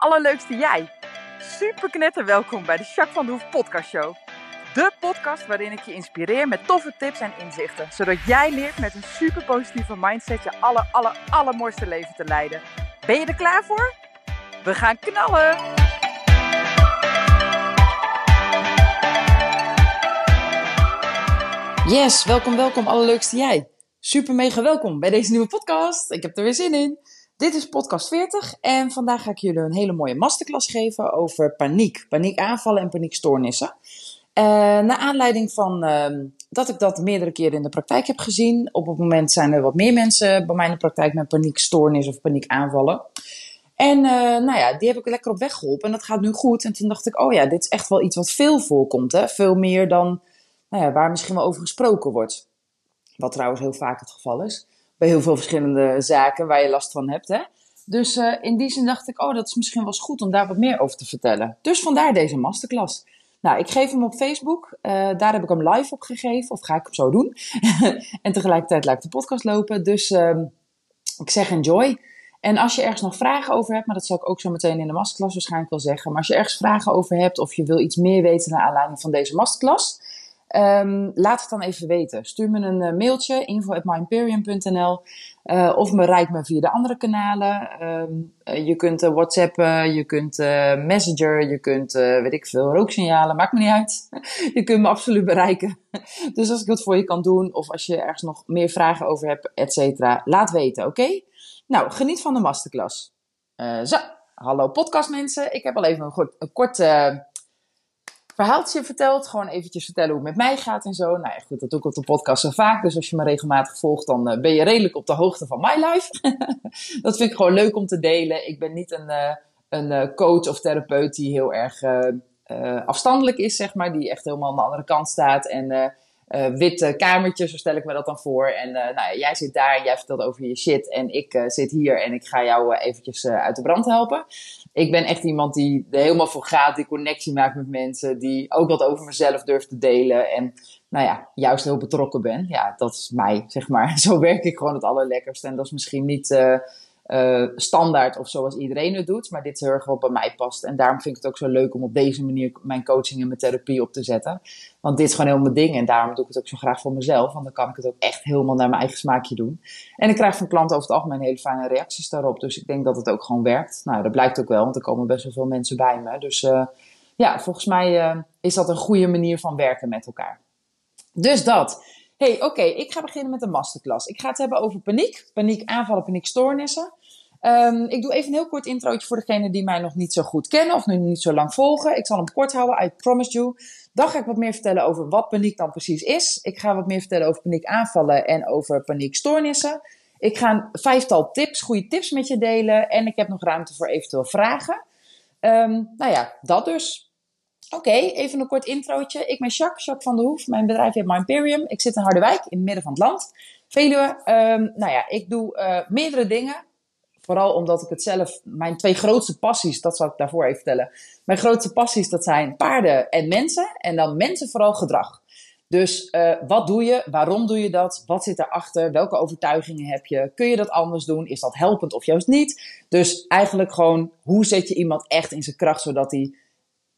allerleukste jij. Super knetter welkom bij de Jacques van de Hoef podcast show. De podcast waarin ik je inspireer met toffe tips en inzichten. Zodat jij leert met een super positieve mindset je aller, aller, allermooiste leven te leiden. Ben je er klaar voor? We gaan knallen! Yes, welkom, welkom, allerleukste jij. Super mega welkom bij deze nieuwe podcast. Ik heb er weer zin in. Dit is podcast 40 en vandaag ga ik jullie een hele mooie masterclass geven over paniek. Paniekaanvallen en paniekstoornissen. Uh, naar aanleiding van uh, dat ik dat meerdere keren in de praktijk heb gezien. Op het moment zijn er wat meer mensen bij mij in de praktijk met paniekstoornis of paniekaanvallen. En uh, nou ja, die heb ik lekker op weg geholpen en dat gaat nu goed. En toen dacht ik, oh ja, dit is echt wel iets wat veel voorkomt. Hè? Veel meer dan nou ja, waar misschien wel over gesproken wordt. Wat trouwens heel vaak het geval is. Bij heel veel verschillende zaken waar je last van hebt. Hè? Dus uh, in die zin dacht ik, oh, dat is misschien wel eens goed om daar wat meer over te vertellen. Dus vandaar deze masterclass. Nou, ik geef hem op Facebook. Uh, daar heb ik hem live op gegeven. Of ga ik hem zo doen. en tegelijkertijd laat ik de podcast lopen. Dus uh, ik zeg enjoy. En als je ergens nog vragen over hebt, maar dat zal ik ook zo meteen in de masterclass waarschijnlijk wel zeggen. Maar als je ergens vragen over hebt of je wil iets meer weten naar aanleiding van deze masterclass, Um, laat het dan even weten. Stuur me een uh, mailtje, info.myimperium.nl uh, of bereik me via de andere kanalen. Um, uh, je kunt whatsappen, je kunt messenger, je kunt, weet ik veel, rooksignalen, maakt me niet uit. je kunt me absoluut bereiken. dus als ik dat voor je kan doen of als je ergens nog meer vragen over hebt, et cetera, laat weten, oké? Nou, geniet van de masterclass. zo, hallo podcastmensen. Ik heb al even een, een kort verhaaltje verteld. Gewoon eventjes vertellen hoe het met mij gaat en zo. Nou ja, goed, dat doe ik op de podcast zo vaak. Dus als je me regelmatig volgt, dan uh, ben je redelijk op de hoogte van my life. dat vind ik gewoon leuk om te delen. Ik ben niet een, uh, een uh, coach of therapeut die heel erg afstandelijk is, zeg maar. Die echt helemaal aan de andere kant staat. En witte kamertjes, zo stel ik me dat dan voor. En nou ja, jij zit daar en jij vertelt over je shit. En ik zit hier en ik ga jou eventjes uit de brand helpen ik ben echt iemand die er helemaal voor gaat, die connectie maakt met mensen, die ook wat over mezelf durft te delen. En nou ja, juist heel betrokken ben. Ja, dat is mij, zeg maar. Zo werk ik gewoon het allerlekkerst. En dat is misschien niet standaard of zoals iedereen het doet, maar dit is heel erg wat bij mij past. En daarom vind ik het ook zo leuk om op deze manier mijn coaching en mijn therapie op te zetten. Want dit is gewoon helemaal mijn ding en daarom doe ik het ook zo graag voor mezelf. Want dan kan ik het ook echt helemaal naar mijn eigen smaakje doen. En ik krijg van klanten over het algemeen hele fijne reacties daarop. Dus ik denk dat het ook gewoon werkt. Nou, dat blijkt ook wel, want er komen best wel veel mensen bij me. Dus uh, ja, volgens mij uh, is dat een goede manier van werken met elkaar. Dus dat. hey, oké, ik ga beginnen met een masterclass. Ik ga het hebben over paniek, paniekaanvallen, paniekstoornissen. Um, ik doe even een heel kort introotje voor degenen die mij nog niet zo goed kennen of nu niet zo lang volgen. Ik zal hem kort houden, I promise you. Dan ga ik wat meer vertellen over wat paniek dan precies is. Ik ga wat meer vertellen over paniekaanvallen en over paniekstoornissen. Ik ga een vijftal tips, goede tips met je delen. En ik heb nog ruimte voor eventueel vragen. Um, nou ja, dat dus. Oké, even een kort introotje. Ik ben Jacques, Jacques van der Hoef. Mijn bedrijf heet My Imperium. Ik zit in Harderwijk, in het midden van het land. Veluwe. Um, nou ja, ik doe uh, meerdere dingen. Vooral omdat ik het zelf, mijn twee grootste passies, dat zal ik daarvoor even vertellen. Mijn grootste passies, dat zijn paarden en mensen. En dan mensen vooral gedrag. Dus uh, wat doe je? Waarom doe je dat? Wat zit erachter? Welke overtuigingen heb je? Kun je dat anders doen? Is dat helpend of juist niet? Dus eigenlijk gewoon, hoe zet je iemand echt in zijn kracht, zodat hij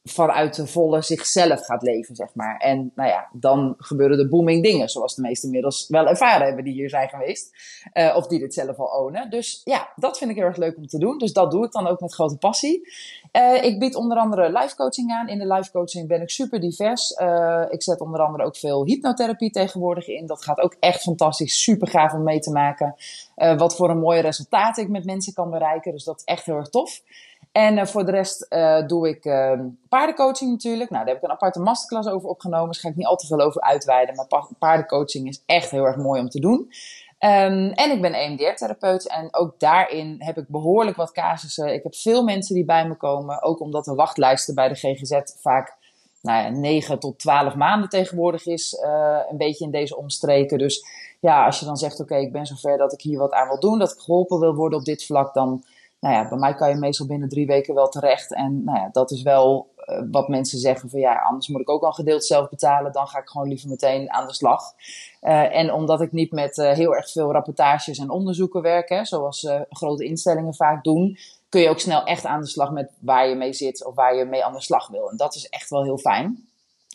vanuit de volle zichzelf gaat leven, zeg maar. En nou ja, dan gebeuren de booming dingen, zoals de meesten inmiddels wel ervaren hebben die hier zijn geweest. Uh, of die dit zelf al ownen. Dus ja, dat vind ik heel erg leuk om te doen. Dus dat doe ik dan ook met grote passie. Uh, ik bied onder andere live coaching aan. In de live coaching ben ik super divers. Uh, ik zet onder andere ook veel hypnotherapie tegenwoordig in. Dat gaat ook echt fantastisch, super gaaf om mee te maken. wat voor een mooie resultaat ik met mensen kan bereiken. Dus dat is echt heel erg tof. En uh, voor de rest uh, doe ik uh, paardencoaching natuurlijk. Nou, daar heb ik een aparte masterclass over opgenomen. Dus ga ik niet al te veel over uitweiden. Maar paardencoaching is echt heel erg mooi om te doen. Um, en ik ben EMDR-therapeut. En ook daarin heb ik behoorlijk wat casussen. Ik heb veel mensen die bij me komen. Ook omdat de wachtlijsten bij de GGZ vaak nou ja, 9 tot 12 maanden tegenwoordig is. een beetje in deze omstreken. Dus ja, als je dan zegt: Oké, ik ben zover dat ik hier wat aan wil doen. Dat ik geholpen wil worden op dit vlak. Dan nou ja, bij mij kan je meestal binnen drie weken wel terecht. En nou ja, dat is wel uh, wat mensen zeggen van ja, anders moet ik ook al gedeeld zelf betalen. Dan ga ik gewoon liever meteen aan de slag. Uh, en omdat ik niet met uh, heel erg veel rapportages en onderzoeken werk, hè, zoals grote instellingen vaak doen, kun je ook snel echt aan de slag met waar je mee zit of waar je mee aan de slag wil. En dat is echt wel heel fijn.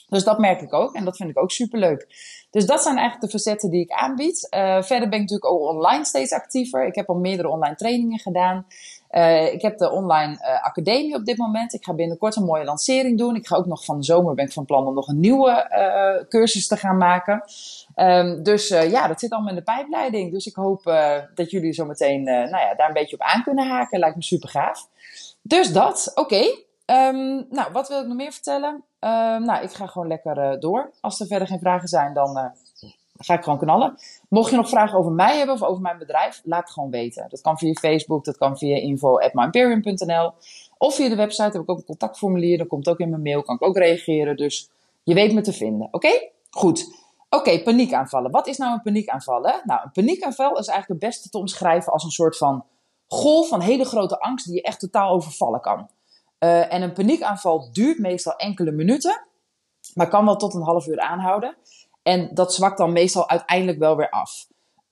Dus dat merk ik ook en dat vind ik ook superleuk. Dus dat zijn eigenlijk de facetten die ik aanbied. Verder ben ik natuurlijk ook online steeds actiever. Ik heb al meerdere online trainingen gedaan. Uh, ik heb de online uh, academie op dit moment. Ik ga binnenkort een mooie lancering doen. Ik ga ook nog van de zomer ben ik van plan om nog een nieuwe cursus te gaan maken. Um, dus ja, dat zit allemaal in de pijpleiding. Dus ik hoop dat jullie zo meteen nou ja, daar een beetje op aan kunnen haken. Lijkt me super gaaf. Dus dat, oké. Um, nou, wat wil ik nog meer vertellen? Um, nou, ik ga gewoon lekker door. Als er verder geen vragen zijn, dan ga ik gewoon knallen. Mocht je nog vragen over mij hebben of over mijn bedrijf, laat het gewoon weten. Dat kan via Facebook, dat kan via info.myimperium.nl of via de website heb ik ook een contactformulier. Dat komt ook in mijn mail, kan ik ook reageren. Dus je weet me te vinden. Oké? Goed. Oké, paniekaanvallen. Wat is nou een paniekaanval? Nou, een paniekaanval is eigenlijk het beste te omschrijven als een soort van golf van hele grote angst die je echt totaal overvallen kan. Uh, en een paniekaanval duurt meestal enkele minuten, maar kan wel tot een half uur aanhouden. En dat zwakt dan meestal uiteindelijk wel weer af.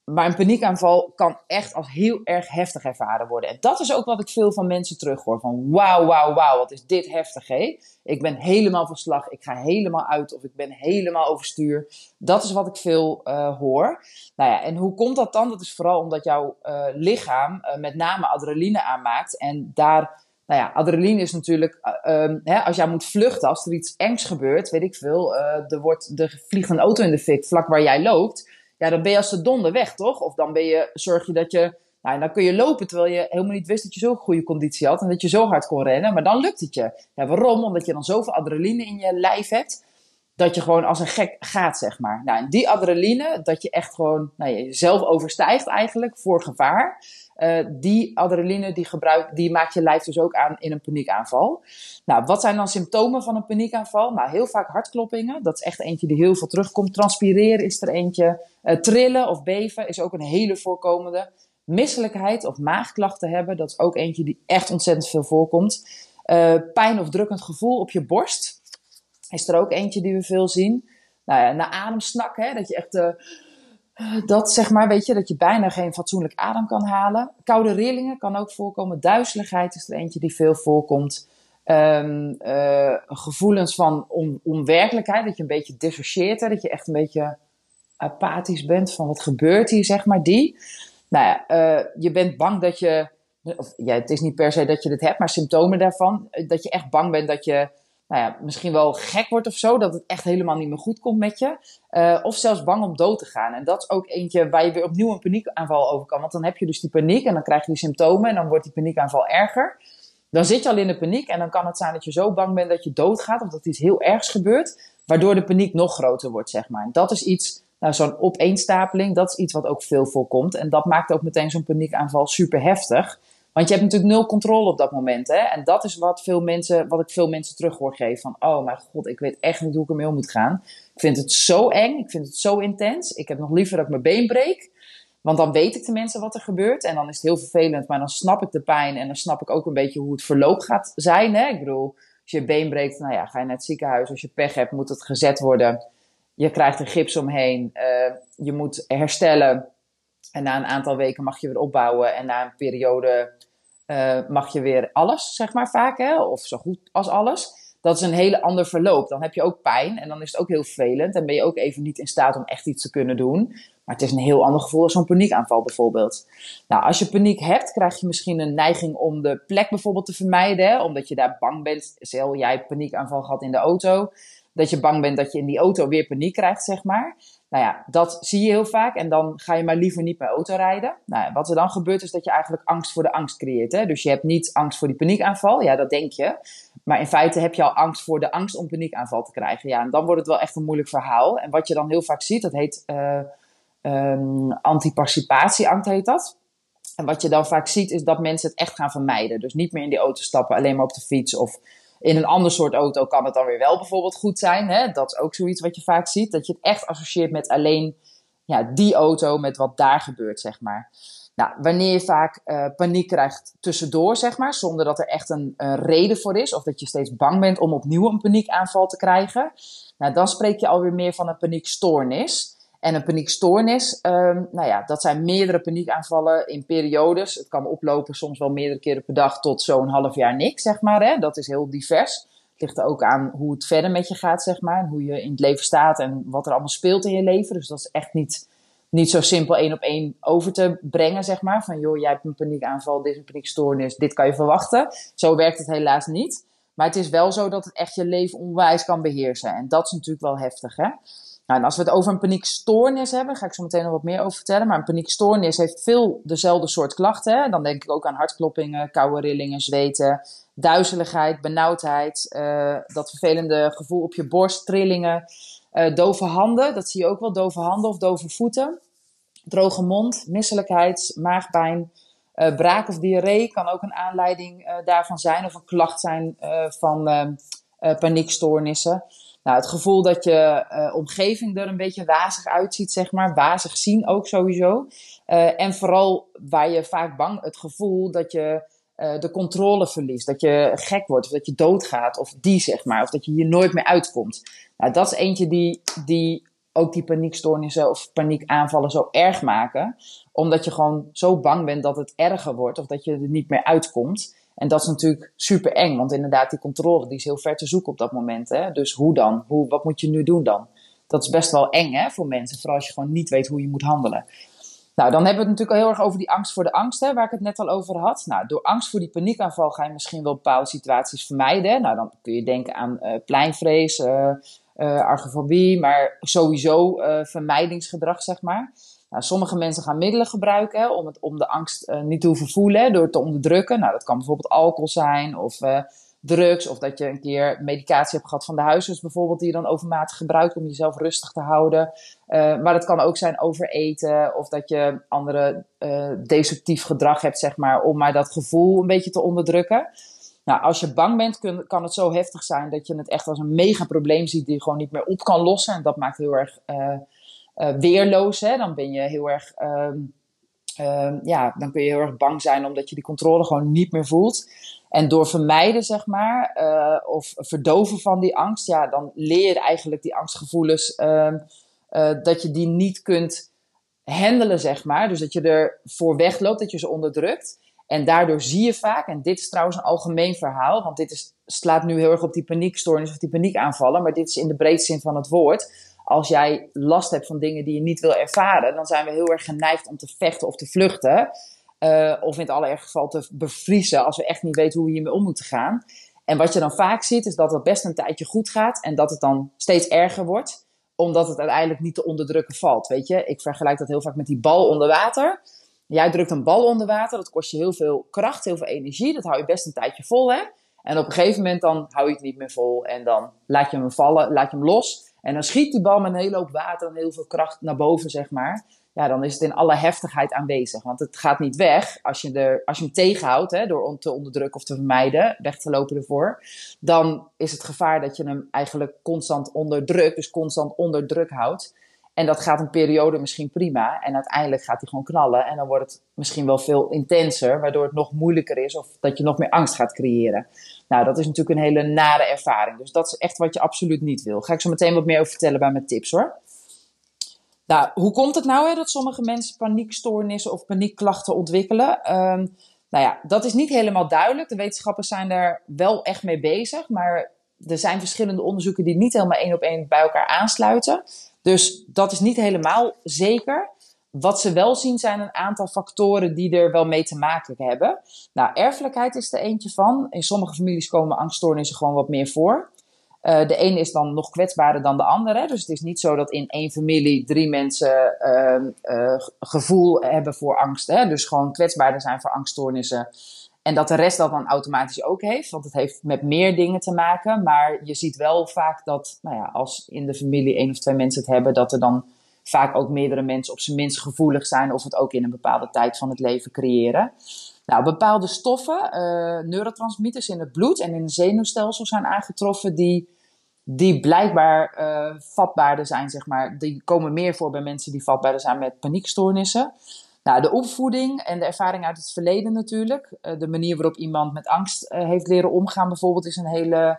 Maar een paniekaanval kan echt als heel erg heftig ervaren worden. En dat is ook wat ik veel van mensen terughoor. Van wauw, wauw, wauw, wat is dit heftig, hé? Ik ben helemaal van slag, ik ga helemaal uit of ik ben helemaal overstuur. Dat is wat ik veel uh, hoor. Nou ja, en hoe komt dat dan? Dat is vooral omdat jouw uh, lichaam uh, met name adrenaline aanmaakt. En daar nou ja, adrenaline is natuurlijk, uh, hè, als jij moet vluchten, als er iets engs gebeurt, weet ik veel, uh, er, wordt, er vliegt een auto in de fik vlak waar jij loopt, ja, dan ben je als de donder weg, toch? Of dan ben je, zorg je dat je, nou, dan kun je lopen terwijl je helemaal niet wist dat je zo'n goede conditie had en dat je zo hard kon rennen, maar dan lukt het je. Ja, waarom? Omdat je dan zoveel adrenaline in je lijf hebt, dat je gewoon als een gek gaat, zeg maar. Nou, en die adrenaline, dat je echt gewoon nou, jezelf overstijgt eigenlijk voor gevaar. Uh, die adrenaline die, gebruik, die maakt je lijf dus ook aan in een paniekaanval. Nou, wat zijn dan symptomen van een paniekaanval? Nou, heel vaak hartkloppingen. Dat is echt eentje die heel veel terugkomt. Transpireren is er eentje. Uh, trillen of beven is ook een hele voorkomende. Misselijkheid of maagklachten hebben, dat is ook eentje die echt ontzettend veel voorkomt. Uh, pijn of drukkend gevoel op je borst is er ook eentje die we veel zien. Nou ja, naar ademsnak, hè, dat je echt dat zeg maar, weet je, dat je bijna geen fatsoenlijk adem kan halen. Koude rillingen kan ook voorkomen. Duizeligheid is er eentje die veel voorkomt. Um, uh, gevoelens van on onwerkelijkheid, dat je een beetje dissocieert, hè, dat je echt een beetje apathisch bent van wat gebeurt hier, zeg maar, die. Nou ja, uh, je bent bang dat je, of ja, het is niet per se dat je dit hebt, maar symptomen daarvan, dat je echt bang bent dat je nou ja, misschien wel gek wordt of zo, dat het echt helemaal niet meer goed komt met je. Uh, of zelfs bang om dood te gaan. En dat is ook eentje waar je weer opnieuw een paniekaanval over kan. Want dan heb je dus die paniek en dan krijg je die symptomen en dan wordt die paniekaanval erger. Dan zit je al in de paniek en dan kan het zijn dat je zo bang bent dat je doodgaat of dat iets heel ergs gebeurt, waardoor de paniek nog groter wordt, zeg maar. En dat is iets, nou, zo'n opeenstapeling, dat is iets wat ook veel voorkomt. En dat maakt ook meteen zo'n paniekaanval super heftig. Want je hebt natuurlijk nul controle op dat moment. Hè? En dat is wat, veel mensen, wat ik veel mensen terug hoor geven. Van, oh mijn god, ik weet echt niet hoe ik ermee om moet gaan. Ik vind het zo eng, ik vind het zo intens. Ik heb nog liever dat ik mijn been breek. Want dan weet ik tenminste wat er gebeurt. En dan is het heel vervelend, maar dan snap ik de pijn. En dan snap ik ook een beetje hoe het verloop gaat zijn. Hè? Ik bedoel, als je been breekt, nou ja, ga je naar het ziekenhuis. Als je pech hebt, moet het gezet worden. Je krijgt er gips omheen. Uh, je moet herstellen. En na een aantal weken mag je weer opbouwen. En na een periode uh, mag je weer alles, zeg maar vaak, hè? of zo goed als alles. Dat is een hele ander verloop. Dan heb je ook pijn en dan is het ook heel vervelend. En ben je ook even niet in staat om echt iets te kunnen doen. Maar het is een heel ander gevoel als zo'n paniekaanval bijvoorbeeld. Nou, als je paniek hebt, krijg je misschien een neiging om de plek bijvoorbeeld te vermijden. Hè? Omdat je daar bang bent. Stel, jij paniekaanval gehad in de auto. Dat je bang bent dat je in die auto weer paniek krijgt, zeg maar. Nou ja, dat zie je heel vaak en dan ga je maar liever niet met auto rijden. Nou wat er dan gebeurt is dat je eigenlijk angst voor de angst creëert. Hè? Dus je hebt niet angst voor die paniekaanval, ja dat denk je. Maar in feite heb je al angst voor de angst om paniekaanval te krijgen. Ja, en dan wordt het wel echt een moeilijk verhaal. En wat je dan heel vaak ziet, dat heet uh, um, anticipatieangst heet dat. En wat je dan vaak ziet is dat mensen het echt gaan vermijden. Dus niet meer in die auto stappen, alleen maar op de fiets of in een ander soort auto kan het dan weer wel bijvoorbeeld goed zijn. Hè? Dat is ook zoiets wat je vaak ziet. Dat je het echt associeert met alleen ja, die auto, met wat daar gebeurt, zeg maar. Nou, wanneer je vaak uh, paniek krijgt tussendoor, zeg maar, zonder dat er echt een, een, reden voor is, of dat je steeds bang bent om opnieuw een paniekaanval te krijgen, nou, dan spreek je alweer meer van een paniekstoornis. En een paniekstoornis, um, nou ja, dat zijn meerdere paniekaanvallen in periodes. Het kan oplopen soms wel meerdere keren per dag tot zo'n half jaar niks, zeg maar. Hè? Dat is heel divers. Het ligt er ook aan hoe het verder met je gaat, zeg maar. En hoe je in het leven staat en wat er allemaal speelt in je leven. Dus dat is echt niet, niet zo simpel één op één over te brengen, zeg maar. Van joh, jij hebt een paniekaanval, dit is een paniekstoornis, dit kan je verwachten. Zo werkt het helaas niet. Maar het is wel zo dat het echt je leven onwijs kan beheersen. En dat is natuurlijk wel heftig, hè. Nou, als we het over een paniekstoornis hebben, ga ik zo meteen nog wat meer over vertellen. Maar een paniekstoornis heeft veel dezelfde soort klachten. Dan denk ik ook aan hartkloppingen, koude rillingen, zweten, duizeligheid, benauwdheid, uh, dat vervelende gevoel op je borst, trillingen, uh, dove handen. Dat zie je ook wel, dove handen of dove voeten. Droge mond, misselijkheid, maagpijn, uh, braak of diarree kan ook een aanleiding daarvan zijn of een klacht zijn van paniekstoornissen. Nou, het gevoel dat je uh, omgeving er een beetje wazig uitziet, zeg maar. Wazig zien ook sowieso. Uh, en vooral waar je vaak bang, het gevoel dat je uh, de controle verliest. Dat je gek wordt of dat je doodgaat of die, zeg maar. Of dat je hier nooit meer uitkomt. Nou, dat is eentje die, die ook die paniekstoornissen of paniekaanvallen zo erg maken. Omdat je gewoon zo bang bent dat het erger wordt of dat je er niet meer uitkomt. En dat is natuurlijk super eng, want inderdaad, die controle die is heel ver te zoeken op dat moment. Hè? Dus hoe dan? Hoe, wat moet je nu doen dan? Dat is best wel eng hè, voor mensen, vooral als je gewoon niet weet hoe je moet handelen. Nou, dan hebben we het natuurlijk al heel erg over die angst voor de angst, hè, waar ik het net al over had. Nou, door angst voor die paniekaanval ga je misschien wel bepaalde situaties vermijden. Nou, dan kun je denken aan uh, pleinvrees, uh, argofobie, maar sowieso vermijdingsgedrag, zeg maar. Nou, sommige mensen gaan middelen gebruiken om, het, om de angst uh, niet te hoeven voelen door te onderdrukken. Nou, dat kan bijvoorbeeld alcohol zijn of uh, drugs. Of dat je een keer medicatie hebt gehad van de huisarts bijvoorbeeld, die je dan overmatig gebruikt om jezelf rustig te houden. Uh, maar het kan ook zijn overeten of dat je andere destructief gedrag hebt, zeg maar, om maar dat gevoel een beetje te onderdrukken. Nou, als je bang bent, kan het zo heftig zijn dat je het echt als een mega probleem ziet die je gewoon niet meer op kan lossen. En dat maakt heel erg weerloos. Hè? Dan ben je heel erg, um, um, ja, dan kun je heel erg bang zijn omdat je die controle gewoon niet meer voelt. En door vermijden, zeg maar, uh, of verdoven van die angst, ja, dan leer je eigenlijk die angstgevoelens, uh, dat je die niet kunt handelen, zeg maar. Dus dat je er voor wegloopt, dat je ze onderdrukt. En daardoor zie je vaak, en dit is trouwens een algemeen verhaal, want dit is, slaat nu heel erg op die paniekstoornis of die paniekaanvallen, maar dit is in de breedste zin van het woord als jij last hebt van dingen die je niet wil ervaren, dan zijn we heel erg geneigd om te vechten of te vluchten. Uh, of in het allerergste geval te bevriezen als we echt niet weten hoe we hiermee om moeten gaan. En wat je dan vaak ziet, is dat het best een tijdje goed gaat en dat het dan steeds erger wordt, omdat het uiteindelijk niet te onderdrukken valt. Weet je, ik vergelijk dat heel vaak met die bal onder water. Jij drukt een bal onder water, dat kost je heel veel kracht, heel veel energie. Dat hou je best een tijdje vol, hè? En op een gegeven moment dan hou je het niet meer vol en dan laat je hem vallen, laat je hem los. En dan schiet die bal met een hele hoop water en heel veel kracht naar boven, zeg maar. Ja, dan is het in alle heftigheid aanwezig. Want het gaat niet weg als je, er, als je hem tegenhoudt, hè, door te onderdrukken of te vermijden, weg te lopen ervoor. Dan is het gevaar dat je hem eigenlijk constant onderdrukt, dus constant onder druk houdt. En dat gaat een periode misschien prima. En uiteindelijk gaat hij gewoon knallen. En dan wordt het misschien wel veel intenser, waardoor het nog moeilijker is of dat je nog meer angst gaat creëren. Nou, dat is natuurlijk een hele nare ervaring. Dus dat is echt wat je absoluut niet wil. Ga ik zo meteen wat meer over vertellen bij mijn tips hoor. Nou, hoe komt het nou hè, dat sommige mensen paniekstoornissen of paniekklachten ontwikkelen? Um, nou ja, dat is niet helemaal duidelijk. De wetenschappers zijn daar wel echt mee bezig. Maar er zijn verschillende onderzoeken die niet helemaal één op één bij elkaar aansluiten. Dus dat is niet helemaal zeker. Wat ze wel zien zijn een aantal factoren die er wel mee te maken hebben. Nou, erfelijkheid is er eentje van. In sommige families komen angststoornissen gewoon wat meer voor. Uh, de ene is dan nog kwetsbaarder dan de andere. Dus het is niet zo dat in één familie drie mensen uh, uh, gevoel hebben voor angst. Hè? Dus gewoon kwetsbaarder zijn voor angststoornissen. En dat de rest dat dan automatisch ook heeft. Want het heeft met meer dingen te maken. Maar je ziet wel vaak dat, nou ja, als in de familie één of twee mensen het hebben, dat er dan vaak ook meerdere mensen op zijn minst gevoelig zijn of het ook in een bepaalde tijd van het leven creëren. Nou, bepaalde stoffen, uh, neurotransmitters in het bloed en in het zenuwstelsel zijn aangetroffen die, die blijkbaar uh, vatbaarder zijn, zeg maar. Die komen meer voor bij mensen die vatbaarder zijn met paniekstoornissen. Nou, de opvoeding en de ervaring uit het verleden natuurlijk. Uh, de manier waarop iemand met angst heeft leren omgaan bijvoorbeeld is een hele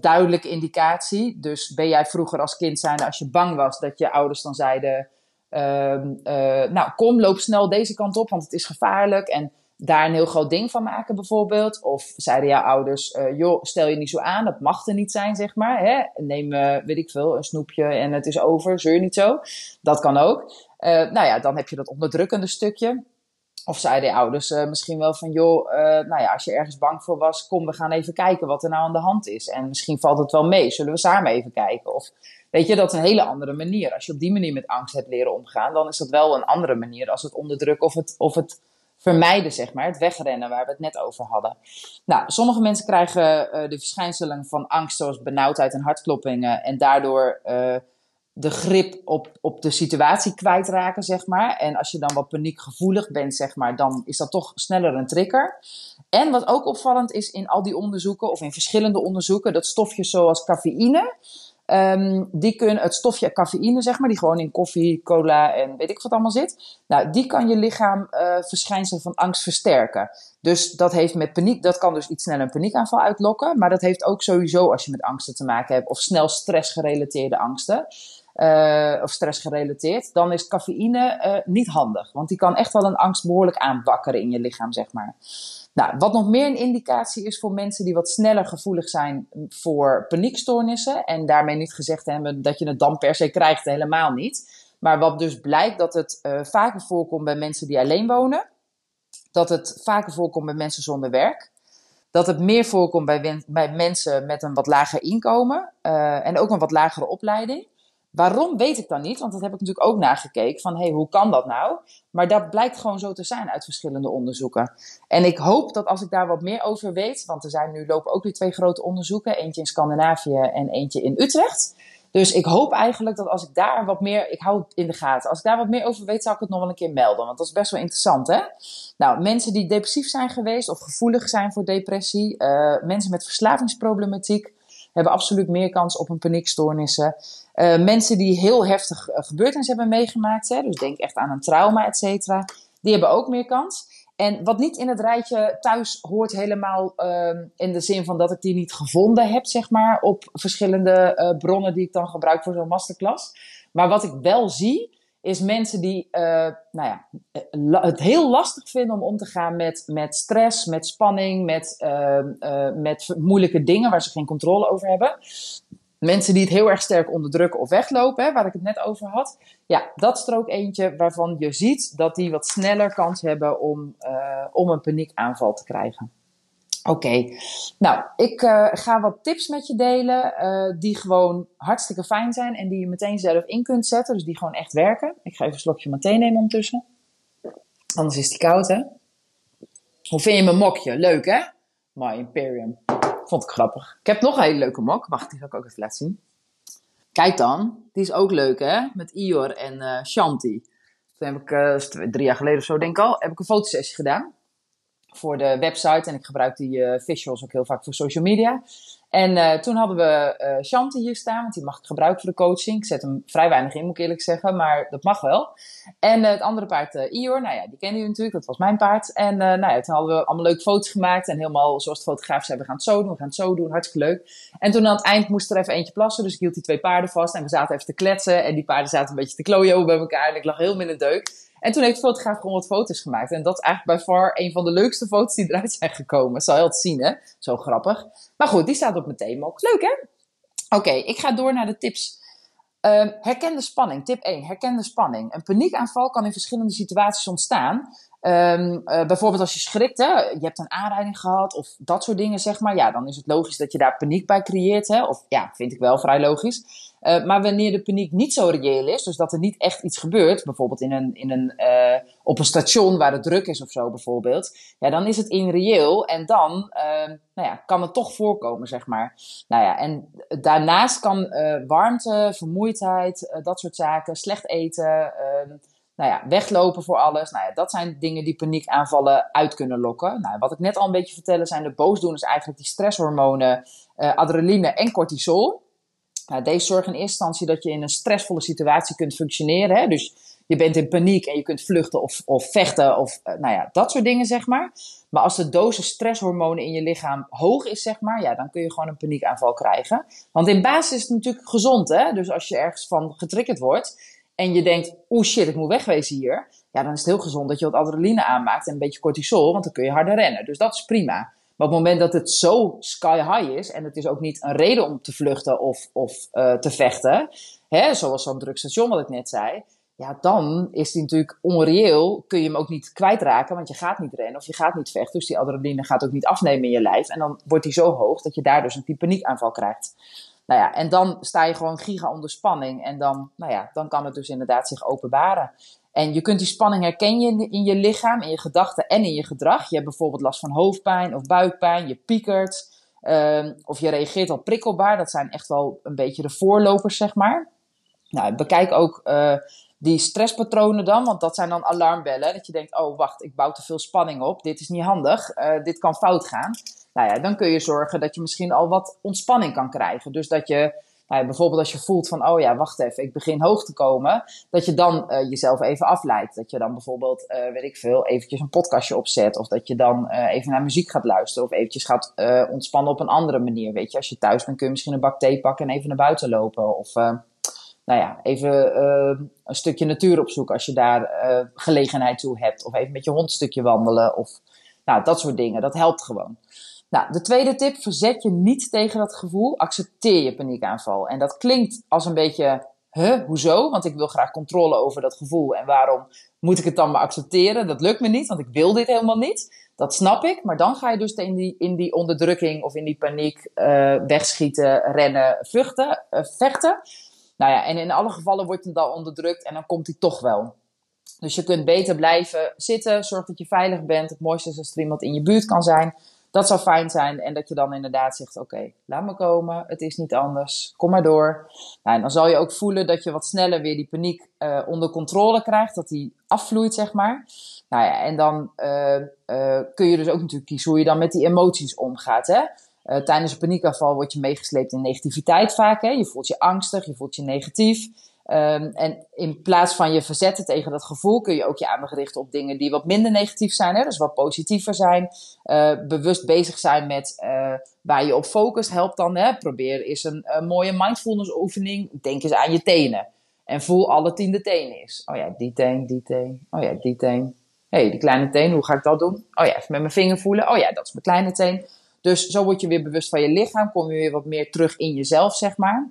duidelijke indicatie. Dus ben jij vroeger als kind zijnde, als je bang was, dat je ouders dan zeiden: ehm, Nou, kom, loop snel deze kant op, want het is gevaarlijk. En daar een heel groot ding van maken, bijvoorbeeld. Of zeiden jouw ouders: uh, joh, stel je niet zo aan, dat mag er niet zijn, zeg maar. Hè? Neem, uh, weet ik veel, een snoepje en het is over, zeur niet zo. Dat kan ook. Uh, nou ja, dan heb je dat onderdrukkende stukje. Of zeiden je ouders misschien wel van: joh, nou ja, als je ergens bang voor was, kom, we gaan even kijken wat er nou aan de hand is. En misschien valt het wel mee, zullen we samen even kijken? Of weet je, dat is een hele andere manier. Als je op die manier met angst hebt leren omgaan, dan is dat wel een andere manier als het onderdrukken of het. Of het vermijden, zeg maar. Het wegrennen waar we het net over hadden. Nou, sommige mensen krijgen uh, de verschijnselen van angst, zoals benauwdheid en hartkloppingen. En daardoor uh, de grip op, op de situatie kwijtraken, zeg maar. En als je dan wat paniekgevoelig bent, zeg maar, dan is dat toch sneller een trigger. En wat ook opvallend is in al die onderzoeken, of in verschillende onderzoeken, dat stofjes zoals cafeïne. Um, die kunnen het stofje cafeïne, zeg maar, die gewoon in koffie, cola en weet ik wat allemaal zit. Nou, die kan je lichaam uh, verschijnselen van angst versterken. Dus dat heeft met paniek, dat kan dus iets sneller een paniekaanval uitlokken. Maar dat heeft ook sowieso als je met angsten te maken hebt, of snel stressgerelateerde angsten. Uh, of stressgerelateerd, dan is cafeïne uh, niet handig. Want die kan echt wel een angst behoorlijk aanbakkeren in je lichaam, zeg maar. Nou, wat nog meer een indicatie is voor mensen die wat sneller gevoelig zijn voor paniekstoornissen. En daarmee niet gezegd hebben dat je het dan per se krijgt, helemaal niet. Maar wat dus blijkt dat het uh, vaker voorkomt bij mensen die alleen wonen. Dat het vaker voorkomt bij mensen zonder werk. Dat het meer voorkomt bij, bij mensen met een wat lager inkomen. Uh, en ook een wat lagere opleiding. Waarom weet ik dan niet? Want dat heb ik natuurlijk ook nagekeken. Van hey, hoe kan dat nou? Maar dat blijkt gewoon zo te zijn uit verschillende onderzoeken. En ik hoop dat als ik daar wat meer over weet. Want er zijn nu lopen ook weer twee grote onderzoeken. Eentje in Scandinavië en eentje in Utrecht. Dus ik hoop eigenlijk dat als ik daar wat meer, ik hou het in de gaten, als ik daar wat meer over weet, zou ik het nog wel een keer melden. Want dat is best wel interessant, hè? Nou, mensen die depressief zijn geweest of gevoelig zijn voor depressie, uh, mensen met verslavingsproblematiek, hebben absoluut meer kans op een paniekstoornissen. Uh, mensen die heel heftig uh, gebeurtenissen hebben meegemaakt, hè, dus denk echt aan een trauma, et cetera, die hebben ook meer kans. En wat niet in het rijtje thuis hoort helemaal uh, in de zin van dat ik die niet gevonden heb, zeg maar, op verschillende uh, bronnen die ik dan gebruik voor zo'n masterclass. Maar wat ik wel zie, is mensen die uh, nou ja, het heel lastig vinden om om te gaan met, met stress, met spanning, met, uh, met moeilijke dingen waar ze geen controle over hebben. Mensen die het heel erg sterk onderdrukken of weglopen, hè, waar ik het net over had. Ja, dat is er ook eentje waarvan je ziet dat die wat sneller kans hebben om, om een paniekaanval te krijgen. Oké, nou, ik uh, ga wat tips met je delen uh, die gewoon hartstikke fijn zijn en die je meteen zelf in kunt zetten, dus die gewoon echt werken. Ik ga even een slokje meteen nemen ondertussen, anders is die koud hè. Hoe vind je mijn mokje? Leuk hè? My Imperium. Vond ik grappig. Ik heb nog een hele leuke mok, wacht, die ga ik ook even laten zien. Kijk dan, die is ook leuk hè, met Ior en uh, Shanti. Toen heb ik, drie jaar geleden of zo denk ik al, heb ik een fotosessie gedaan voor de website. En ik gebruik die uh, visuals ook heel vaak voor social media. En uh, toen hadden we uh, Shanti hier staan, want die mag ik gebruiken voor de coaching. Ik zet hem vrij weinig in, moet ik eerlijk zeggen, maar dat mag wel. En het andere paard, Ior, nou ja, die kende je natuurlijk, dat was mijn paard. En nou ja, toen hadden we allemaal leuke foto's gemaakt en helemaal zoals de fotograaf zei, we gaan het zo doen, we gaan het zo doen, hartstikke leuk. En toen aan het eind moest er even eentje plassen, dus ik hield die twee paarden vast en we zaten even te kletsen. En die paarden zaten een beetje te klooien bij elkaar en ik lag heel in de deuk. En toen heeft de fotograaf gewoon wat foto's gemaakt. En dat is eigenlijk bij far een van de leukste foto's die eruit zijn gekomen. Zal je altijd zien, hè? Zo grappig. Maar goed, die staat op mijn ook. Leuk, hè? Oké, ik ga door naar de tips. Uh, herken de spanning. Tip 1. Herken de spanning. Een paniekaanval kan in verschillende situaties ontstaan. Um, uh, bijvoorbeeld als je schrikt, hè, je hebt een aanrijding gehad of dat soort dingen, zeg maar. Ja, dan is het logisch dat je daar paniek bij creëert. Hè? Of ja, vind ik wel vrij logisch. Uh, maar wanneer de paniek niet zo reëel is, dus dat er niet echt iets gebeurt, bijvoorbeeld in een, in een, uh, op een station waar het druk is of zo bijvoorbeeld, ja, dan is het irreëel en dan nou ja, kan het toch voorkomen, zeg maar. Nou ja, en daarnaast kan warmte, vermoeidheid, dat soort zaken, slecht eten ehm, nou ja, weglopen voor alles. Nou ja, dat zijn dingen die paniekaanvallen uit kunnen lokken. Nou, wat ik net al een beetje vertelde zijn de boosdoeners eigenlijk die stresshormonen, adrenaline en cortisol. Nou, deze zorgen in eerste instantie dat je in een stressvolle situatie kunt functioneren. Hè? Dus je bent in paniek en je kunt vluchten of, of vechten of uh, nou ja, dat soort dingen, zeg maar. Maar als de dosis stresshormonen in je lichaam hoog is, zeg maar, ja, dan kun je gewoon een paniekaanval krijgen. Want in basis is het natuurlijk gezond, hè. Dus als je ergens van getriggerd wordt en je denkt, oeh shit, ik moet wegwezen hier. Ja, dan is het heel gezond dat je wat adrenaline aanmaakt en een beetje cortisol, want dan kun je harder rennen. Dus dat is prima. Maar op het moment dat het zo sky high is, en het is ook niet een reden om te vluchten of, of uh, te vechten, hè, zoals zo'n drugstation wat ik net zei, ja, dan is die natuurlijk onreëel. Kun je hem ook niet kwijtraken, want je gaat niet rennen of je gaat niet vechten. Dus die adrenaline gaat ook niet afnemen in je lijf. En dan wordt die zo hoog dat je daar dus een paniekaanval krijgt. Nou ja, en dan sta je gewoon giga onder spanning. En dan, nou ja, dan kan het dus inderdaad zich openbaren. En je kunt die spanning herkennen in je lichaam, in je gedachten en in je gedrag. Je hebt bijvoorbeeld last van hoofdpijn of buikpijn, je piekert. Uh, of je reageert al prikkelbaar. Dat zijn echt wel een beetje de voorlopers, zeg maar. Nou, bekijk ook uh, die stresspatronen dan, want dat zijn dan alarmbellen. Dat je denkt, oh wacht, ik bouw te veel spanning op. Dit is niet handig. Uh, dit kan fout gaan. Nou ja, dan kun je zorgen dat je misschien al wat ontspanning kan krijgen. Dus dat je nou, bijvoorbeeld als je voelt van, oh ja, wacht even, ik begin hoog te komen, dat je dan uh, jezelf even afleidt. Dat je dan bijvoorbeeld, uh, weet ik veel, eventjes een podcastje opzet. Of dat je dan uh, even naar muziek gaat luisteren. Of eventjes gaat ontspannen op een andere manier. Weet je, als je thuis bent kun je misschien een bak thee pakken en even naar buiten lopen. Of, nou ja, even een stukje natuur opzoeken als je daar gelegenheid toe hebt. Of even met je hond een stukje wandelen. Of nou, dat soort dingen. Dat helpt gewoon. Nou, de tweede tip, verzet je niet tegen dat gevoel, accepteer je paniekaanval. En dat klinkt als een beetje, huh, hoezo? Want ik wil graag controle over dat gevoel en waarom moet ik het dan maar accepteren? Dat lukt me niet, want ik wil dit helemaal niet. Dat snap ik, maar dan ga je dus in die, in die onderdrukking of in die paniek uh, wegschieten, rennen, vluchten, uh, vechten. Nou ja, en in alle gevallen wordt het dan onderdrukt en dan komt hij toch wel. Dus je kunt beter blijven zitten, zorg dat je veilig bent. Het mooiste is als er iemand in je buurt kan zijn. Dat zou fijn zijn. En dat je dan inderdaad zegt: Oké, laat me komen. Het is niet anders. Kom maar door. Nou, en dan zal je ook voelen dat je wat sneller weer die paniek uh, onder controle krijgt. Dat die afvloeit, zeg maar. Nou ja, en dan uh, uh, kun je dus ook natuurlijk kiezen hoe je dan met die emoties omgaat. Hè? tijdens een paniekaanval word je meegesleept in negativiteit vaak. Hè? Je voelt je angstig, je voelt je negatief. Um, en in plaats van je verzetten tegen dat gevoel, kun je ook je aandacht richten op dingen die wat minder negatief zijn, hè? dus wat positiever zijn. Uh, bewust bezig zijn met uh, waar je op focust, helpt dan. Hè? Probeer eens een, mooie mindfulness oefening. Denk eens aan je tenen. En voel alle tiende tenen is. Oh ja, die teen, die teen. Oh ja, die teen. Hé, hey, die kleine teen, hoe ga ik dat doen? Oh ja, even met mijn vinger voelen. Oh ja, dat is mijn kleine teen. Dus zo word je weer bewust van je lichaam. Kom je weer wat meer terug in jezelf, zeg maar.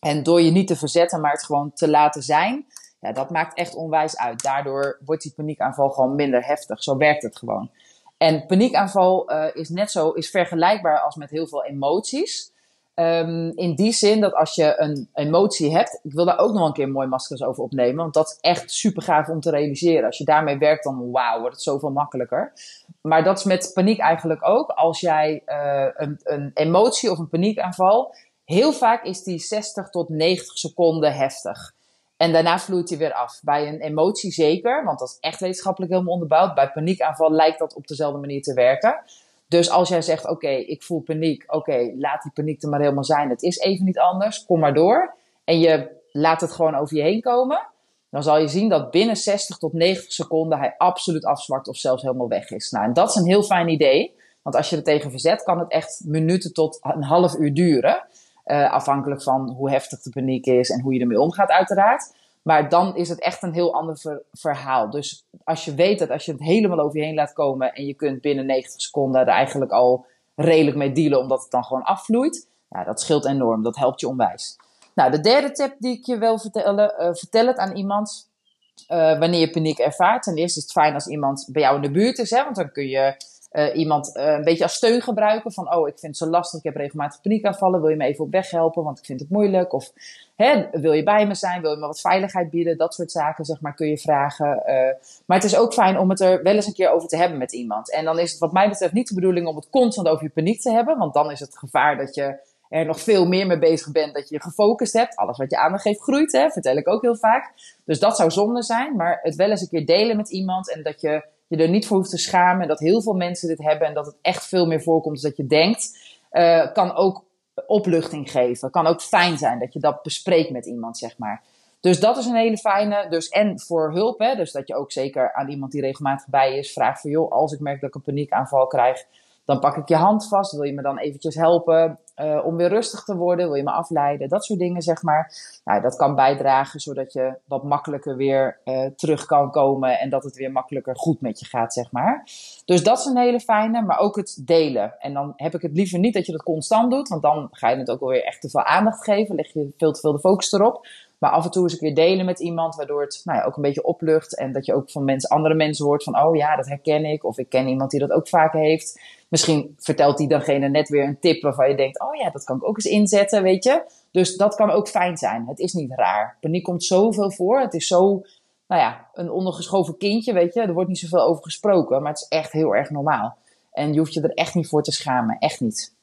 En door je niet te verzetten, maar het gewoon te laten zijn, ja, dat maakt echt onwijs uit. Daardoor wordt die paniekaanval gewoon minder heftig. Zo werkt het gewoon. En paniekaanval uh, is net zo, is vergelijkbaar als met heel veel emoties. Um, in die zin dat als je een emotie hebt, ik wil daar ook nog een keer mooi maskers over opnemen, want dat is echt super gaaf om te realiseren. Als je daarmee werkt, dan wauw, wordt het zoveel makkelijker. Maar dat is met paniek eigenlijk ook. Als jij uh, een, een emotie of een paniekaanval Heel vaak is die 60 tot 90 seconden heftig. En daarna vloeit hij weer af. Bij een emotie zeker, want dat is echt wetenschappelijk helemaal onderbouwd. Bij paniekaanval lijkt dat op dezelfde manier te werken. Dus als jij zegt, oké, ik voel paniek. Oké, laat die paniek er maar helemaal zijn. Het is even niet anders. Kom maar door. En je laat het gewoon over je heen komen. Dan zal je zien dat binnen 60 tot 90 seconden hij absoluut afzwakt of zelfs helemaal weg is. Nou, en dat is een heel fijn idee. Want als je er tegen verzet, kan het echt minuten tot een half uur duren. Uh, afhankelijk van hoe heftig de paniek is en hoe je ermee omgaat, uiteraard. Maar dan is het echt een heel ander ver verhaal. Dus als je weet dat als je het helemaal over je heen laat komen en je kunt binnen 90 seconden er eigenlijk al redelijk mee dealen, omdat het dan gewoon afvloeit, dat scheelt enorm. Dat helpt je onwijs. Nou, de derde tip die ik je wil vertellen, uh, vertel het aan iemand uh, wanneer je paniek ervaart. Ten eerste is het fijn als iemand bij jou in de buurt is, hè, want dan kun je uh, iemand uh, een beetje als steun gebruiken. Van, oh, ik vind het zo lastig, ik heb regelmatig paniekaanvallen. Wil je me even op weg helpen, want ik vind het moeilijk? Of hè, wil je bij me zijn? Wil je me wat veiligheid bieden? Dat soort zaken, zeg maar, kun je vragen. Uh, maar het is ook fijn om het er wel eens een keer over te hebben met iemand. En dan is het wat mij betreft niet de bedoeling om het constant over je paniek te hebben. Want dan is het gevaar dat je er nog veel meer mee bezig bent, dat je gefocust hebt. Alles wat je aandacht geeft groeit, hè, vertel ik ook heel vaak. Dus dat zou zonde zijn, maar het wel eens een keer delen met iemand en dat je je er niet voor hoeft te schamen. En dat heel veel mensen dit hebben en dat het echt veel meer voorkomt dan dat je denkt. Uh, kan ook opluchting geven. Kan ook fijn zijn dat je dat bespreekt met iemand, zeg maar. Dus dat is een hele fijne. Dus en voor hulp, hè, dus dat je ook zeker aan iemand die regelmatig bij is vraagt van joh, als ik merk dat ik een paniekaanval krijg, dan pak ik je hand vast. Wil je me dan eventjes helpen uh, om weer rustig te worden? Wil je me afleiden? Dat soort dingen, zeg maar. Nou, dat kan bijdragen zodat je wat makkelijker weer uh, terug kan komen en dat het weer makkelijker goed met je gaat, zeg maar. Dus dat is een hele fijne, maar ook het delen. En dan heb ik het liever niet dat je dat constant doet, want dan ga je het ook alweer echt te veel aandacht geven. Leg je veel te veel de focus erop. Maar af en toe eens een keer delen met iemand, waardoor het nou ja, ook een beetje oplucht. En dat je ook van mensen, andere mensen hoort van, oh ja, dat herken ik. Of ik ken iemand die dat ook vaak heeft. Misschien vertelt die dangene net weer een tip waarvan je denkt, oh ja, dat kan ik ook eens inzetten, weet je. Dus dat kan ook fijn zijn. Het is niet raar. Paniek komt zoveel voor. Het is zo, nou ja, een ondergeschoven kindje, weet je. Er wordt niet zoveel over gesproken, maar het is echt heel erg normaal. En je hoeft je er echt niet voor te schamen. Echt niet.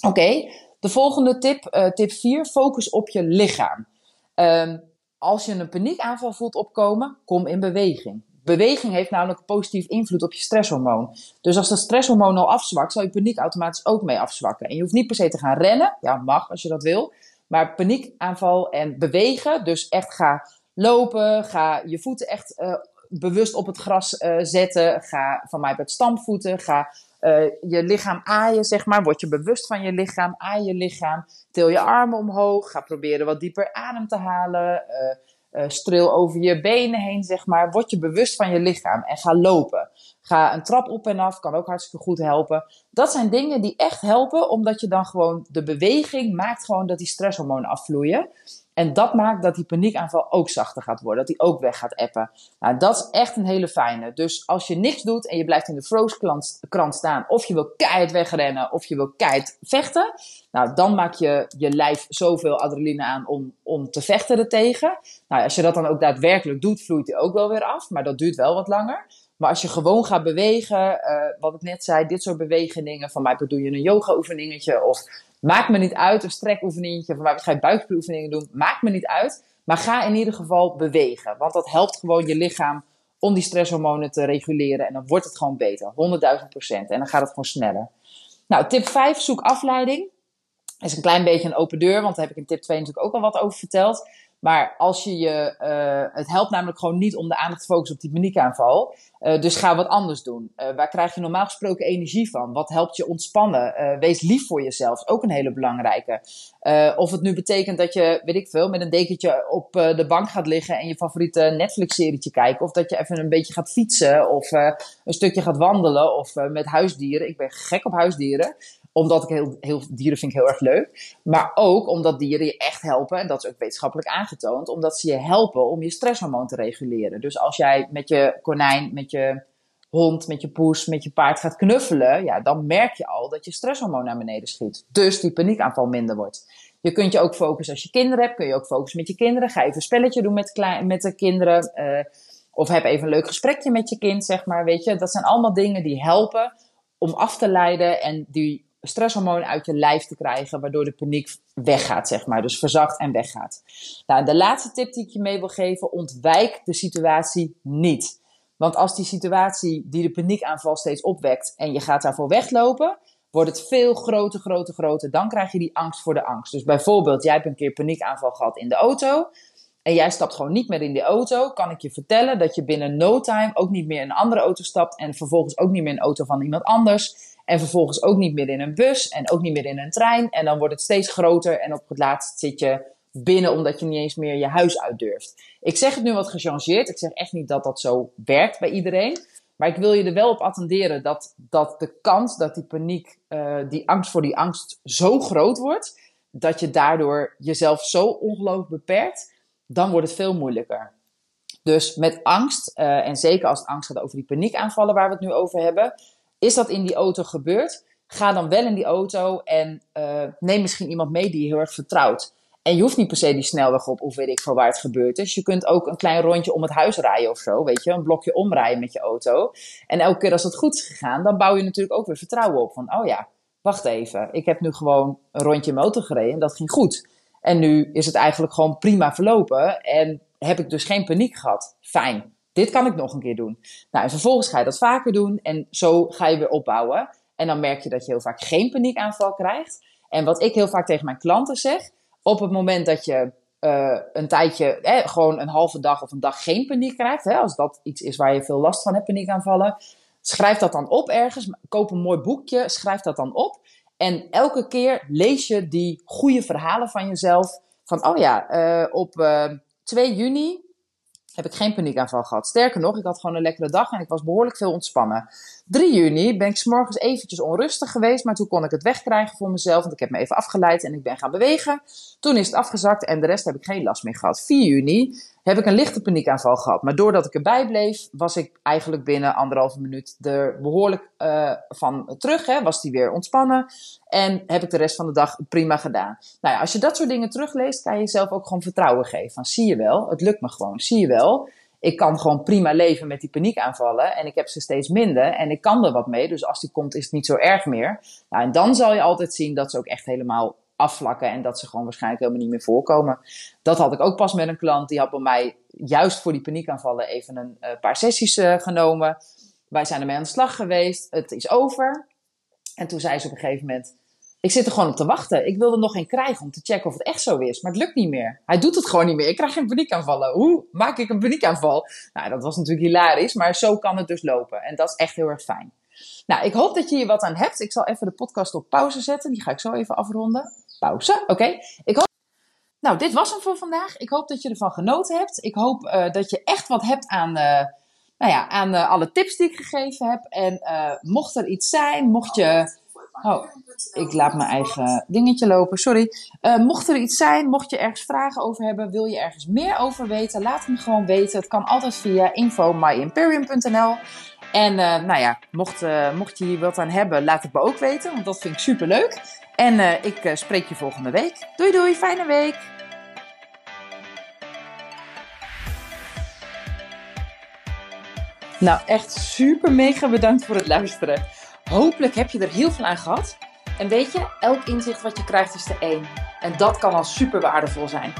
Oké, de volgende tip, uh, tip 4, focus op je lichaam. Um, als je een paniekaanval voelt opkomen, kom in beweging. Beweging heeft namelijk positief invloed op je stresshormoon. Dus als dat stresshormoon al afzwakt, zal je paniek automatisch ook mee afzwakken. En je hoeft niet per se te gaan rennen. Ja, mag als je dat wil. Maar paniekaanval en bewegen, dus echt ga lopen, ga je voeten echt uh, bewust op het gras uh, zetten. Ga van mij met stampvoeten, ga uh, je lichaam aaien, zeg maar. Word je bewust van je lichaam, aai je lichaam. Til je armen omhoog, ga proberen wat dieper adem te halen. Uh, uh, streel over je benen heen, zeg maar. Word je bewust van je lichaam en ga lopen. Ga een trap op en af, kan ook hartstikke goed helpen. Dat zijn dingen die echt helpen, omdat je dan gewoon de beweging maakt gewoon dat die stresshormonen afvloeien. En dat maakt dat die paniekaanval ook zachter gaat worden. Dat die ook weg gaat appen. Nou, dat is echt een hele fijne. Dus als je niks doet en je blijft in de froze krant staan. Of je wil keihard wegrennen. Of je wil keihard vechten. Nou, dan maak je je lijf zoveel adrenaline aan om, om te vechten ertegen. Nou, als je dat dan ook daadwerkelijk doet, vloeit die ook wel weer af. Maar dat duurt wel wat langer. Maar als je gewoon gaat bewegen, uh, wat ik net zei, dit soort bewegingen. Van mij doe je een yoga oefeningetje of Maakt me niet uit, een strekoefeningetje, van waar ga je buikspieroefeningen doen, maakt me niet uit. Maar ga in ieder geval bewegen, want dat helpt gewoon je lichaam om die stresshormonen te reguleren. En dan wordt het gewoon beter, 100.000 procent. En dan gaat het gewoon sneller. Nou, tip 5, zoek afleiding. Is een klein beetje een open deur, want daar heb ik in tip 2 natuurlijk ook al wat over verteld. Maar als je je, uh, het helpt namelijk gewoon niet om de aandacht te focussen op die paniekaanval. Uh, dus ga wat anders doen. Uh, waar krijg je normaal gesproken energie van? Wat helpt je ontspannen? wees lief voor jezelf, ook een hele belangrijke. of het nu betekent dat je, weet ik veel, met een dekentje op de bank gaat liggen en je favoriete Netflix-serietje kijken. Of dat je even een beetje gaat fietsen of een stukje gaat wandelen of met huisdieren. Ik ben gek op huisdieren omdat ik heel, heel, dieren vind ik heel erg leuk. Maar ook omdat dieren je echt helpen, en dat is ook wetenschappelijk aangetoond, omdat ze je helpen om je stresshormoon te reguleren. Dus als jij met je konijn, met je hond, met je poes, met je paard gaat knuffelen, ja, dan merk je al dat je stresshormoon naar beneden schiet. Dus die paniekaanval minder wordt. Je kunt je ook focussen als je kinderen hebt, kun je ook focussen met je kinderen. Ga even een spelletje doen met, met de kinderen. Uh, of heb even een leuk gesprekje met je kind, zeg maar. Weet je, dat zijn allemaal dingen die helpen om af te leiden en die stresshormoon uit je lijf te krijgen, waardoor de paniek weggaat, zeg maar. Dus verzacht en weggaat. Nou, de laatste tip die ik je mee wil geven, ontwijk de situatie niet. Want als die situatie die de paniekaanval steeds opwekt en je gaat daarvoor weglopen, wordt het veel groter, groter, groter. Dan krijg je die angst voor de angst. Dus bijvoorbeeld, jij hebt een keer paniekaanval gehad in de auto. En jij stapt gewoon niet meer in die auto, kan ik je vertellen dat je binnen no time ook niet meer in een andere auto stapt. En vervolgens ook niet meer in een auto van iemand anders. En vervolgens ook niet meer in een bus en ook niet meer in een trein. En dan wordt het steeds groter en op het laatst zit je binnen omdat je niet eens meer je huis uit durft. Ik zeg het nu wat gechangeerd. Ik zeg echt niet dat dat zo werkt bij iedereen. Maar ik wil je er wel op attenderen dat, dat de kans dat die paniek, uh, die angst voor die angst zo groot wordt, dat je daardoor jezelf zo ongelooflijk beperkt, dan wordt het veel moeilijker. Dus met angst, uh, en zeker als het angst gaat over die paniekaanvallen waar we het nu over hebben, is dat in die auto gebeurd? Ga dan wel in die auto en uh, neem misschien iemand mee die je heel erg vertrouwt. En je hoeft niet per se die snelweg op of weet ik veel waar het gebeurd is. Je kunt ook een klein rondje om het huis rijden of zo, weet je. Een blokje omrijden met je auto. En elke keer als het goed is gegaan, dan bouw je natuurlijk ook weer vertrouwen op. Van, oh ja, wacht even. Ik heb nu gewoon een rondje motor gereden en dat ging goed. En nu is het eigenlijk gewoon prima verlopen. En heb ik dus geen paniek gehad. Fijn dit kan ik nog een keer doen. Nou, en vervolgens ga je dat vaker doen en zo ga je weer opbouwen. En dan merk je dat je heel vaak geen paniekaanval krijgt. En wat ik heel vaak tegen mijn klanten zeg, op het moment dat je uh, een tijdje, eh, gewoon een halve dag of een dag geen paniek krijgt. Hè, als dat iets is waar je veel last van hebt, paniekaanvallen. Schrijf dat dan op ergens. Koop een mooi boekje. Schrijf dat dan op. En elke keer lees je die goede verhalen van jezelf. Van, oh ja, uh, op uh, 2 juni heb ik geen paniekaanval gehad. Sterker nog, ik had gewoon een lekkere dag en ik was behoorlijk veel ontspannen. 3 juni ben ik s'morgens eventjes onrustig geweest, maar toen kon ik het wegkrijgen voor mezelf, want ik heb me even afgeleid en ik ben gaan bewegen. Toen is het afgezakt en de rest heb ik geen last meer gehad. 4 juni heb ik een lichte paniekaanval gehad, maar doordat ik erbij bleef, was ik eigenlijk binnen anderhalve minuut er behoorlijk uh, van terug. Hè, was die weer ontspannen en heb ik de rest van de dag prima gedaan. Nou ja, als je dat soort dingen terugleest, kan je jezelf ook gewoon vertrouwen geven. Van, zie je wel, het lukt me gewoon, zie je wel ik kan gewoon prima leven met die paniekaanvallen. En ik heb ze steeds minder. En ik kan er wat mee. Dus als die komt, is het niet zo erg meer. Nou, en dan zal je altijd zien dat ze ook echt helemaal afvlakken. En dat ze gewoon waarschijnlijk helemaal niet meer voorkomen. Dat had ik ook pas met een klant. Die had bij mij juist voor die paniekaanvallen even een uh, paar sessies uh, genomen. Wij zijn ermee aan de slag geweest. Het is over. En toen zei ze op een gegeven moment ik zit er gewoon op te wachten. Ik wilde nog geen krijgen om te checken of het echt zo is. Maar het lukt niet meer. Hij doet het gewoon niet meer. Ik krijg geen paniekaanvallen. Hoe maak ik een paniekaanval? Nou, dat was natuurlijk hilarisch. Maar zo kan het dus lopen. En dat is echt heel erg fijn. Nou, ik hoop dat je hier wat aan hebt. Ik zal even de podcast op pauze zetten. Die ga ik zo even afronden. Pauze, oké. Ik hoop... Nou, dit was hem voor vandaag. Ik hoop dat je ervan genoten hebt. Ik hoop uh, dat je echt wat hebt aan... Uh, nou ja, aan uh, alle tips die ik gegeven heb. En mocht er iets zijn, mocht je Oh, ik laat mijn eigen dingetje lopen, sorry. Mocht er iets zijn, mocht je ergens vragen over hebben, wil je ergens meer over weten, laat me gewoon weten. Het kan altijd via info.myimperium.nl. En nou ja, mocht, mocht je hier wat aan hebben, laat het me ook weten, want dat vind ik super En ik spreek je volgende week. Doei doei, fijne week! Nou, echt super mega bedankt voor het luisteren. Hopelijk heb je er heel veel aan gehad. En weet je, elk inzicht wat je krijgt is de één. En dat kan al super waardevol zijn.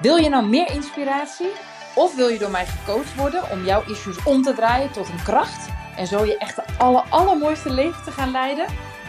Wil je nou meer inspiratie? Of wil je door mij gecoacht worden om jouw issues om te draaien tot een kracht? En zo je echt de aller, allermooiste leven te gaan leiden?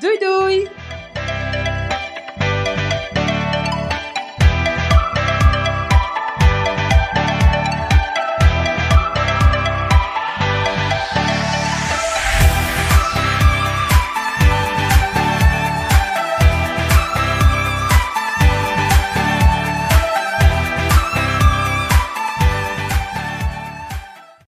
Doei doei!